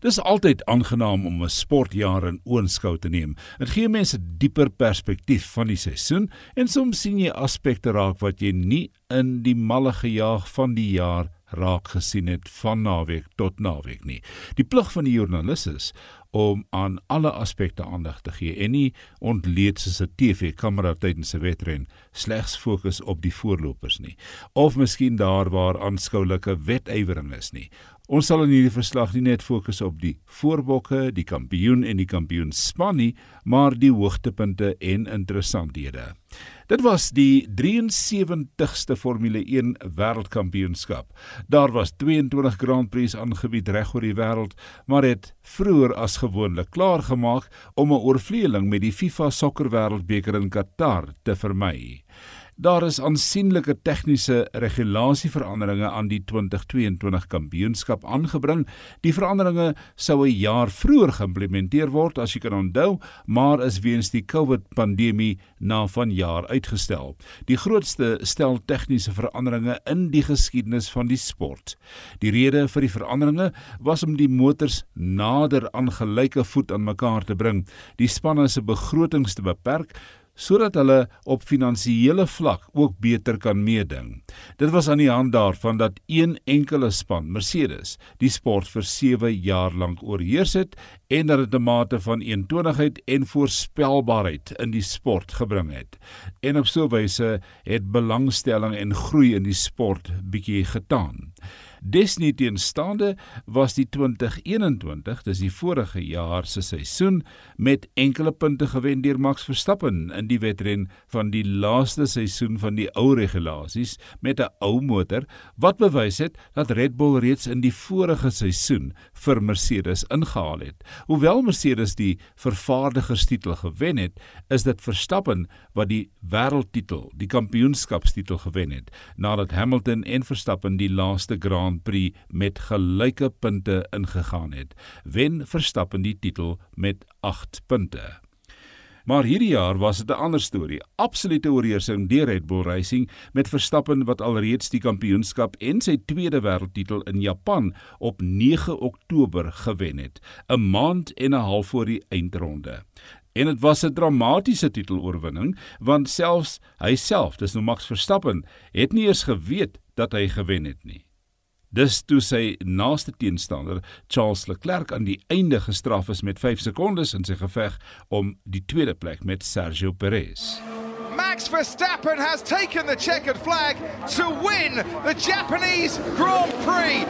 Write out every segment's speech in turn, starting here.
Dis altyd aangenaam om 'n sportjaar in oënskou te neem. Dit gee mense dieper perspektief van die seisoen en soms sien jy aspekte raak wat jy nie in die malle gejaag van die jaar raak gesien het van naweek tot naweek nie. Die plig van die joernalis is om aan alle aspekte aandag te gee en nie ontleed soos 'n TV-kamera tydens 'n wedren slegs fokus op die voorlopers nie of miskien daar waar aanskoulike wetywering is nie Ons sal in hierdie verslag nie net fokus op die voorbokke, die kampioen en die kampioenspan nie, maar die hoogtepunte en interessanthede. Dit was die 73ste Formule 1 Wêreldkampioenskap. Daar was 22 Grand Prix aangebied reg oor die wêreld, maar het vroeër as gewoonlik klaar gemaak om 'n oorvleueling met die FIFA Sokker Wêreldbeker in Qatar te vermy. Daar is aansienlike tegniese regulasieveranderinge aan die 2022 kampioenskap aangebring. Die veranderinge sou 'n jaar vroeër geïmplementeer word as jy kan onthou, maar is weens die COVID-pandemie na vanjaar uitgestel. Die grootste stel tegniese veranderinge in die geskiedenis van die sport. Die rede vir die veranderinge was om die motors nader aan gelyke voet aan mekaar te bring, die spanne se begrotings te beperk sodat hulle op finansiële vlak ook beter kan meeding. Dit was aan die hand daarvan dat een enkele span, Mercedes, die sport vir 7 jaar lank oorheers het en dat dit 'n mate van eentonigheid en voorspelbaarheid in die sport gebring het. En op so 'n wyse het belangstelling en groei in die sport bietjie getaan. Desnieteenstaande was die 2021, dis die vorige jaar se seisoen met enkele punte gewen deur Max Verstappen in die wedren van die laaste seisoen van die ou regulasies met 'n ou motor wat bewys het dat Red Bull reeds in die vorige seisoen vir Mercedes ingehaal het. Hoewel Mercedes die vervaardigerstitel gewen het, is dit Verstappen wat die wêreldtitel, die kampioenskapstitel gewen het nadat Hamilton en Verstappen die laaste Grand Grand Prix met gelyke punte ingegaan het, wen Verstappen die titel met 8 punte. Maar hierdie jaar was dit 'n ander storie. Absolute oorheersing deur Red Bull Racing met Verstappen wat alreeds die kampioenskap en sy tweede wêreldtitel in Japan op 9 Oktober gewen het, 'n maand en 'n half voor die eindronde. En dit was 'n dramatiese titeloorwinning want selfs hy self, dis nou Max Verstappen, het nie eens geweet dat hy gewen het nie. Dis toe sy naaste teenstander, Charles Leclerc, aan die einde gestraf is met 5 sekondes in sy geveg om die tweede plek met Sergio Perez. Max Verstappen has taken the checkered flag to win the Japanese Grand Prix.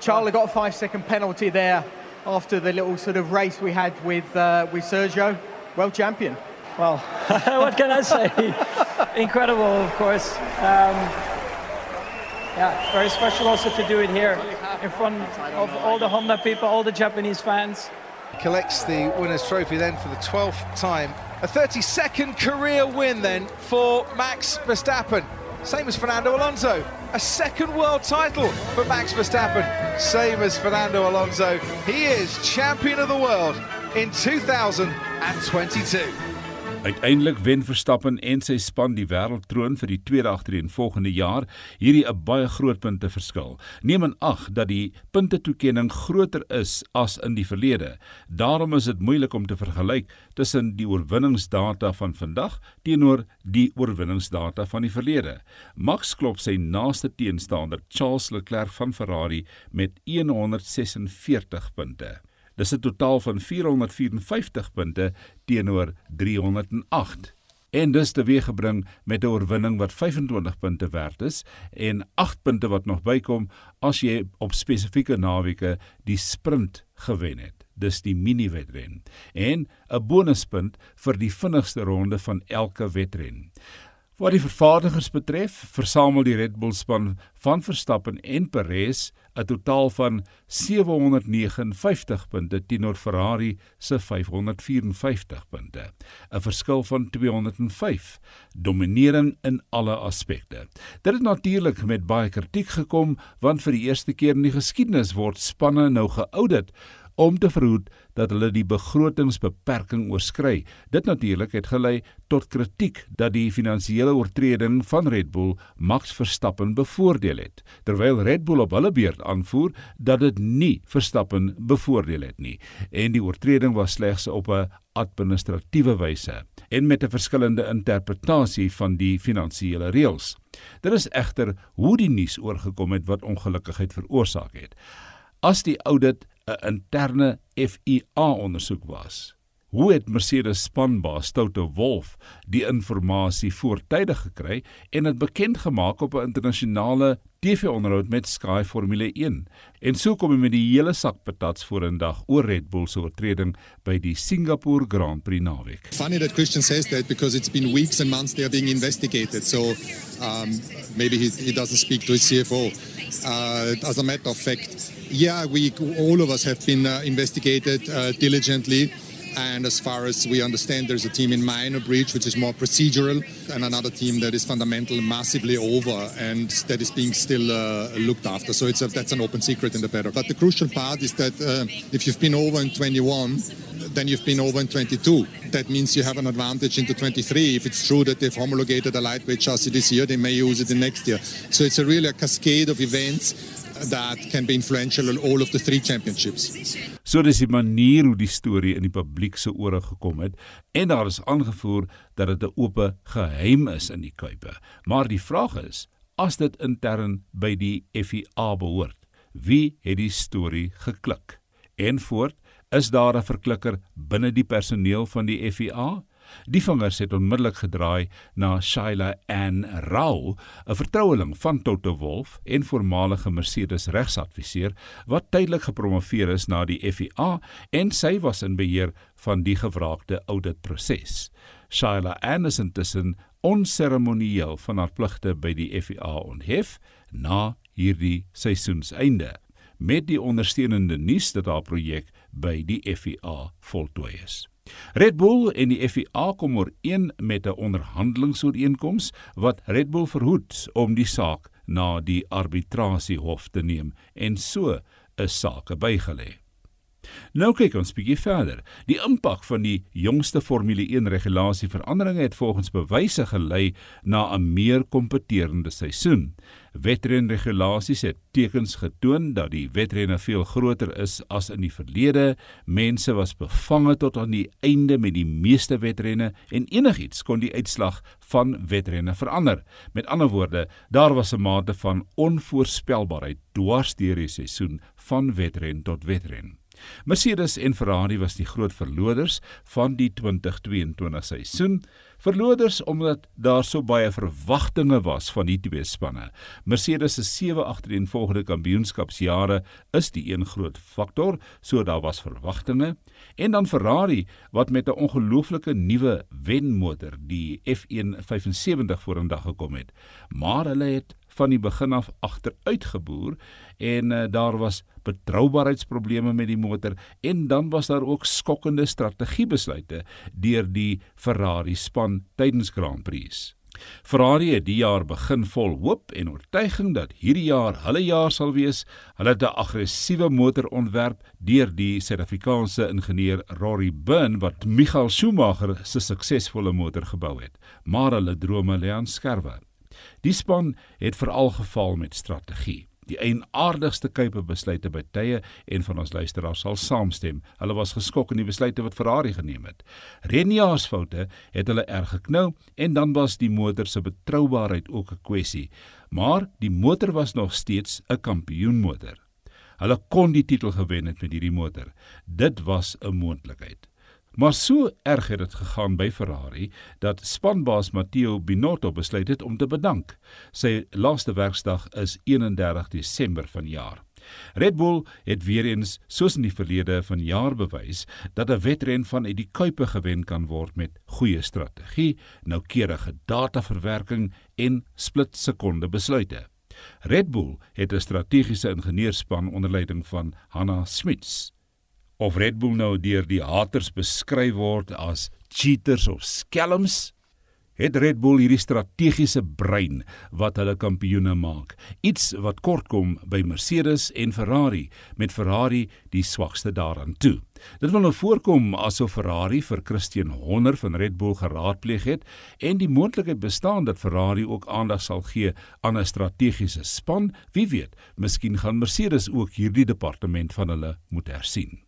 Charlie got a 5 second penalty there after the little sort of race we had with uh, with Sergio. Well champion. Well, what can I say? Incredible, of course. Um, yeah, very special also to do it here in front of all the Honda people, all the Japanese fans. Collects the winner's trophy then for the 12th time. A 32nd career win then for Max Verstappen. Same as Fernando Alonso. A second world title for Max Verstappen. Same as Fernando Alonso. He is champion of the world in 2022. Uiteindelik wen Verstappen en sy span die wêreldtroon vir die tweede agtereenvolgende jaar, hierdie 'n baie groot punte verskil. Neem in ag dat die puntetoekenning groter is as in die verlede. Daarom is dit moeilik om te vergelyk tussen die oorwinningsdata van vandag teenoor die oorwinningsdata van die verlede. Max klop sy naaste teenstander, Charles Leclerc van Ferrari met 146 punte. Dis 'n totaal van 454 punte teenoor 308 en dis teweeggebring met 'n oorwinning wat 25 punte werd is en 8 punte wat nog bykom as jy op spesifieke naweke die sprint gewen het. Dis die mini wedren en 'n bonuspunt vir die vinnigste ronde van elke wedren. Wat die vervaardigers betref, versamel die Red Bull span van Verstappen en Perez 'n totaal van 759 punte teenoor Ferrari se 554 punte, 'n verskil van 205, dominering in alle aspekte. Dit het natuurlik met baie kritiek gekom want vir die eerste keer in die geskiedenis word spanne nou geaudit om te verhoed dat hulle die begrotingsbeperking oorskry. Dit natuurlik het gelei tot kritiek dat die finansiële oortreding van Red Bull Max Verstappen bevoordeel het, terwyl Red Bull op hulle beurt aanvoer dat dit nie Verstappen bevoordeel het nie en die oortreding was slegs op 'n administratiewe wyse en met 'n verskillende interpretasie van die finansiële reëls. Dit is egter hoe die nuus oorgekom het wat ongelukkigheid veroorsaak het. As die audit 'n interne FIA ondersoek was, hoe het Mercedes spanbaas Toto Wolff die inligting voortydig gekry en dit bekend gemaak op 'n internasionale TV-onderhoud met Sky Formule 1. En so kom hy met die hele sak patats vorendag oor Red Bull se oortreding by die Singapore Grand Prix naweek. Funny that Christian says that because it's been weeks and months they are being investigated. So um, maybe he, he doesn't speak to his CFO. Uh, as a matter of fact, yeah, we all of us have been uh, investigated uh, diligently. And as far as we understand, there's a team in minor breach, which is more procedural, and another team that is fundamental, massively over, and that is being still uh, looked after. So it's a, that's an open secret in the paddock. But the crucial part is that uh, if you've been over in 21, then you've been over in 22. That means you have an advantage into 23. If it's true that they've homologated a lightweight chassis this year, they may use it in next year. So it's a really a cascade of events that can be influential in all of the three championships. So dis die manier hoe die storie in die publiek se ore gekom het en daar is aangevoer dat dit 'n oop geheim is in die kuipe. Maar die vraag is, as dit intern by die FIA behoort, wie het die storie geklik? En voort, is daar 'n verklikker binne die personeel van die FIA? Die vingers het onmiddellik gedraai na Shaila Ann Rao, 'n vertroueling van Toto Wolff en voormalige Mercedes regsadviseur wat tydelik gepromoveer is na die FIA en sy was in beheer van die gevraagde auditproses. Shaila Ann is intussen onseremonieel van haar pligte by die FIA onthef na hierdie seisoenseinde met die ondersteunende nuus dat haar projek by die FIA voltooi is. Red Bull en die FIA kom ooreen met 'n onderhandelingsooreenkoms wat Red Bull verhoed om die saak na die arbitrasiehof te neem en so 'n saak bygelê. Nou kyk ons bietjie verder. Die impak van die jongste Formule 1 regulasieveranderinge het volgens bewyse gelei na 'n meer kompeterende seisoen. Wetrenregulasies het tekens getoon dat die wetrenne veel groter is as in die verlede. Mense was bevange tot aan die einde met die meeste wetrenne en enigiets kon die uitslag van wetrenne verander. Met ander woorde, daar was 'n mate van onvoorspelbaarheid dwars deur die seisoen van wetren tot wetren. Mercedes en Ferrari was die groot verloders van die 2022 seisoen. Verloders omdat daar so baie verwagtinge was van die twee spanne. Mercedes se sewe agtereenvolgende kampioenskapsjare is die een groot faktor, so daar was verwagtinge. En dan Ferrari wat met 'n ongelooflike nuwe wenmotor, die F175 vorendag gekom het. Maar hulle het van die begin af agteruitgeboer en uh, daar was betroubaarheidsprobleme met die motor en dan was daar ook skokkende strategiebesluite deur die Ferrari span tydens Grand Prix. Ferrari het die jaar begin vol hoop en oortuiging dat hierdie jaar hulle jaar sal wees. Hulle het 'n aggressiewe motor ontwerp deur die Suid-Afrikaanse ingenieur Rory Byrne wat Michael Schumacher se suksesvolle motor gebou het. Maar hulle drome lê aan skerwe. Die span het veral geval met strategie. Die eienaardigste kuipe besluite by tye en van ons luisteraars sal saamstem. Hulle was geskok in die besluite wat Ferrari geneem het. Renia's foute het hulle erg geknou en dan was die motor se betroubaarheid ook 'n kwessie. Maar die motor was nog steeds 'n kampioenmotor. Hulle kon die titel gewen het met hierdie motor. Dit was 'n moontlikheid. Maar so erg het dit gegaan by Ferrari dat spanbaas Matteo Binotto besluit het om te bedank. Sy laaste werksdag is 31 Desember vanjaar. Red Bull het weer eens soos in die verlede van jaar bewys dat 'n wedren van uit die kuipe gewen kan word met goeie strategie, noukeurige dataverwerking en splitsekonde besluite. Red Bull het 'n strategiese ingenieurspan onder leiding van Hanna Smits of Red Bull nou deur die haters beskryf word as cheaters of skelms, het Red Bull hierdie strategiese brein wat hulle kampioene maak. Iets wat kort kom by Mercedes en Ferrari, met Ferrari die swakste daaraan toe. Dit wil nou voorkom asof Ferrari vir Christian Horner van Red Bull geraadpleeg het en die moontlikheid bestaan dat Ferrari ook aandag sal gee aan 'n strategiese span. Wie weet, miskien gaan Mercedes ook hierdie departement van hulle moet hersien.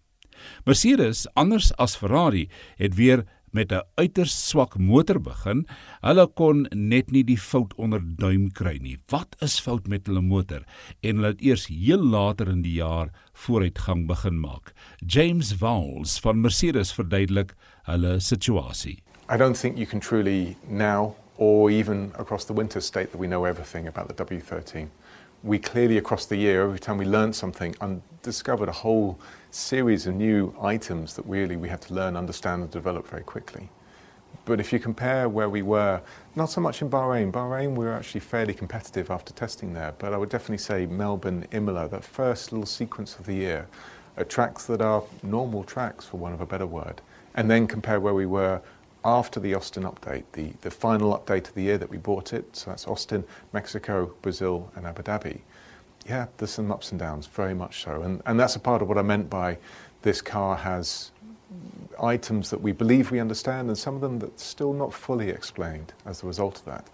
Mercedes, anders as Ferrari, het weer met 'n uiters swak motor begin. Hulle kon net nie die fout onder duim kry nie. Wat is fout met hulle motor? En hulle het eers heel later in die jaar vooruitgang begin maak. James Vowles van Mercedes verduidelik hulle situasie. I don't think you can truly now or even across the winter state that we know everything about the W13. We clearly across the year every time we learned something and discovered a whole series of new items that really we had to learn, understand, and develop very quickly. But if you compare where we were, not so much in Bahrain, Bahrain we were actually fairly competitive after testing there, but I would definitely say Melbourne, Imola, that first little sequence of the year, are tracks that are normal tracks, for want of a better word. And then compare where we were after the Austin update, the, the final update of the year that we bought it. So that's Austin, Mexico, Brazil, and Abu Dhabi yeah, there's some ups and downs, very much so. And, and that's a part of what I meant by this car has items that we believe we understand and some of them that's still not fully explained as a result of that.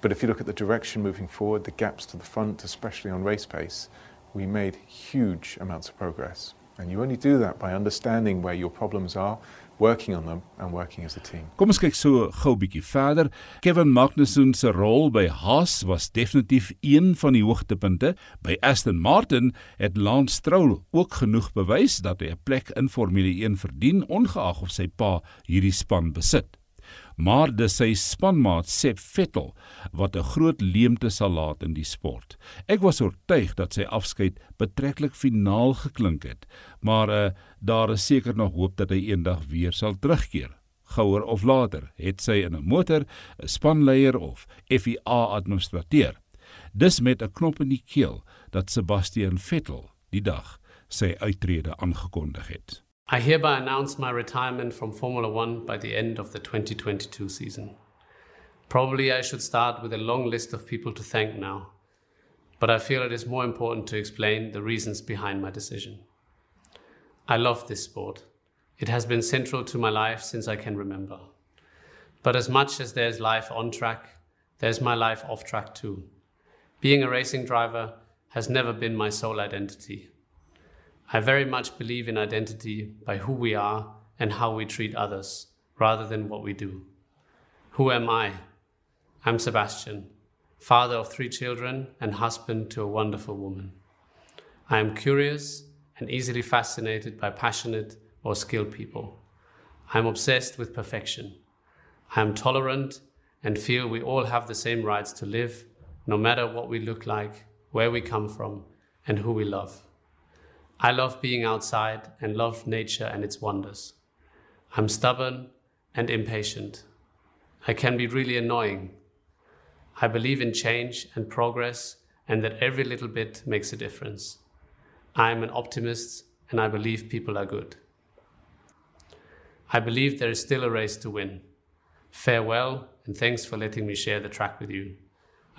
But if you look at the direction moving forward, the gaps to the front, especially on race pace, we made huge amounts of progress. And you only do that by understanding where your problems are working on them and working as a team. Kom ons kyk so gou 'n bietjie verder. Kevin Magnussen se rol by Haas was definitief een van die hoogtepunte. By Aston Martin het Lance Stroll ook genoeg bewys dat hy 'n plek in Formule 1 verdien ongeag of sy pa hierdie span besit maar dis sy spanmaat Seb Vettel wat 'n groot leemte sal laat in die sport. Ek was oortuig dat sy afskeid betreklik finaal geklink het, maar uh, daar is seker nog hoop dat hy eendag weer sal terugkeer. Gouer of later het sy in 'n motor 'n spanleier of FIA administrateur. Dis met 'n knop in die keel dat Sebastian Vettel die dag sy uittrede aangekondig het. I hereby announce my retirement from Formula One by the end of the 2022 season. Probably I should start with a long list of people to thank now, but I feel it is more important to explain the reasons behind my decision. I love this sport. It has been central to my life since I can remember. But as much as there's life on track, there's my life off track too. Being a racing driver has never been my sole identity. I very much believe in identity by who we are and how we treat others, rather than what we do. Who am I? I'm Sebastian, father of three children and husband to a wonderful woman. I am curious and easily fascinated by passionate or skilled people. I am obsessed with perfection. I am tolerant and feel we all have the same rights to live, no matter what we look like, where we come from, and who we love. I love being outside and love nature and its wonders. I'm stubborn and impatient. I can be really annoying. I believe in change and progress and that every little bit makes a difference. I am an optimist and I believe people are good. I believe there is still a race to win. Farewell and thanks for letting me share the track with you.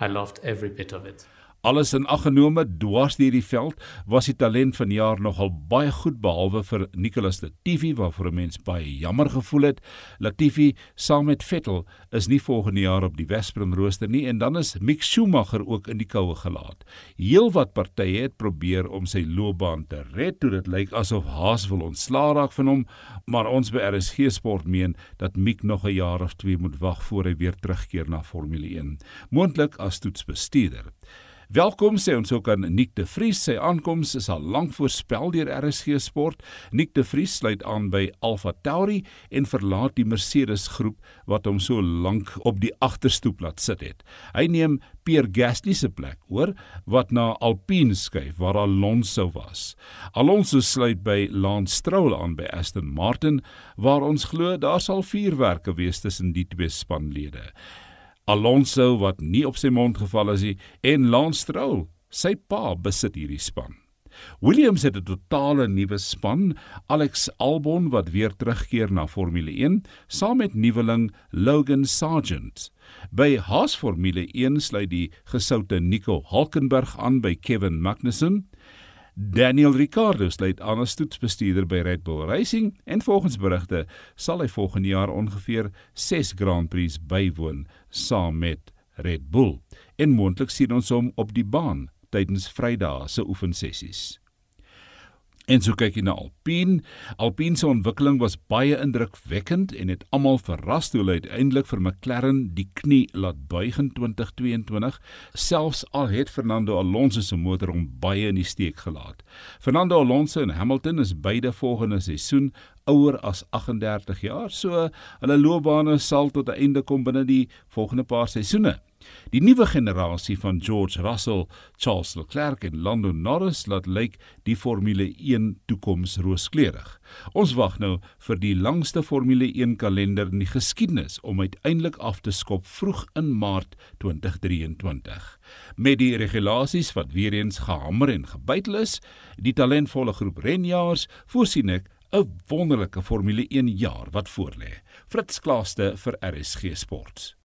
I loved every bit of it. Alles in ag genome dwars deur die veld was die talent van die jaar nogal baie goed behalwe vir Nicholas Latifi waarvoor 'n mens baie jammer gevoel het. Latifi saam met Vettel is nie volgende jaar op die Wesprem rooster nie en dan is Mick Schumacher ook in die koue gelaat. Heelwat partye het probeer om sy loopbaan te red toe dit lyk asof Haas wil ontslaa raak van hom, maar ons by RSG Sport meen dat Mick nog 'n jaar of 2 moet wag voor hy weer terugkeer na Formule 1, moontlik as toetsbestuurder. Welkom sê ons ook aan Nick de Vries. Sy aankoms is al lank voorspel deur RSG Sport. Nick de Vries sluit aan by Alfa Tauri en verlaat die Mercedes groep wat hom so lank op die agterstoep laat sit het. Hy neem Pierre Gasly se plek oor wat na Alpine skuif waar Alonso was. Alonso sluit by Lance Stroll aan by Aston Martin waar ons glo daar sal vuurwerke wees tussen die twee spanlede. Alonso wat nie op sy mond geval is nie en Lance Stroll, sy pa besit hierdie span. Williams het 'n totale nuwe span, Alex Albon wat weer terugkeer na Formule 1 saam met nuweling Logan Sargent. By Haas Formule 1 sluit die gesoute Nico Hulkenberg aan by Kevin Magnussen. Daniel Ricciardo sluit aan as toetsbestuurder by Red Bull Racing en volgens berigte sal hy volgende jaar ongeveer 6 Grand Prix bywoon saam met Red Bull en moontlik sien ons hom op die baan tydens Vrydag se oefensessies. En so kyk jy na Alpine. Alpine se ontwikkeling was baie indrukwekkend en het almal verras toe hulle uiteindelik vir McLaren die knie laat buig in 2022, selfs al het Fernando Alonso se motor hom baie in die steek gelaat. Fernando Alonso en Hamilton is beide volgende seisoen ouer as 38 jaar, so hulle loopbane sal tot 'n einde kom binne die volgende paar seisoene. Die nuwe generasie van George Russell, Charles Leclerc en Lando Norris laat lyk die Formule 1 toekoms rooskleurig. Ons wag nou vir die langste Formule 1 kalender in die geskiedenis om uiteindelik af te skop vroeg in Maart 2023. Met die regulasies wat weer eens gehamer en gebytel is, die talentvolle groep renjaars, voorsien ek 'n wonderlike Formule 1 jaar wat voorlê. Fritz Klaaste vir RSG Sport.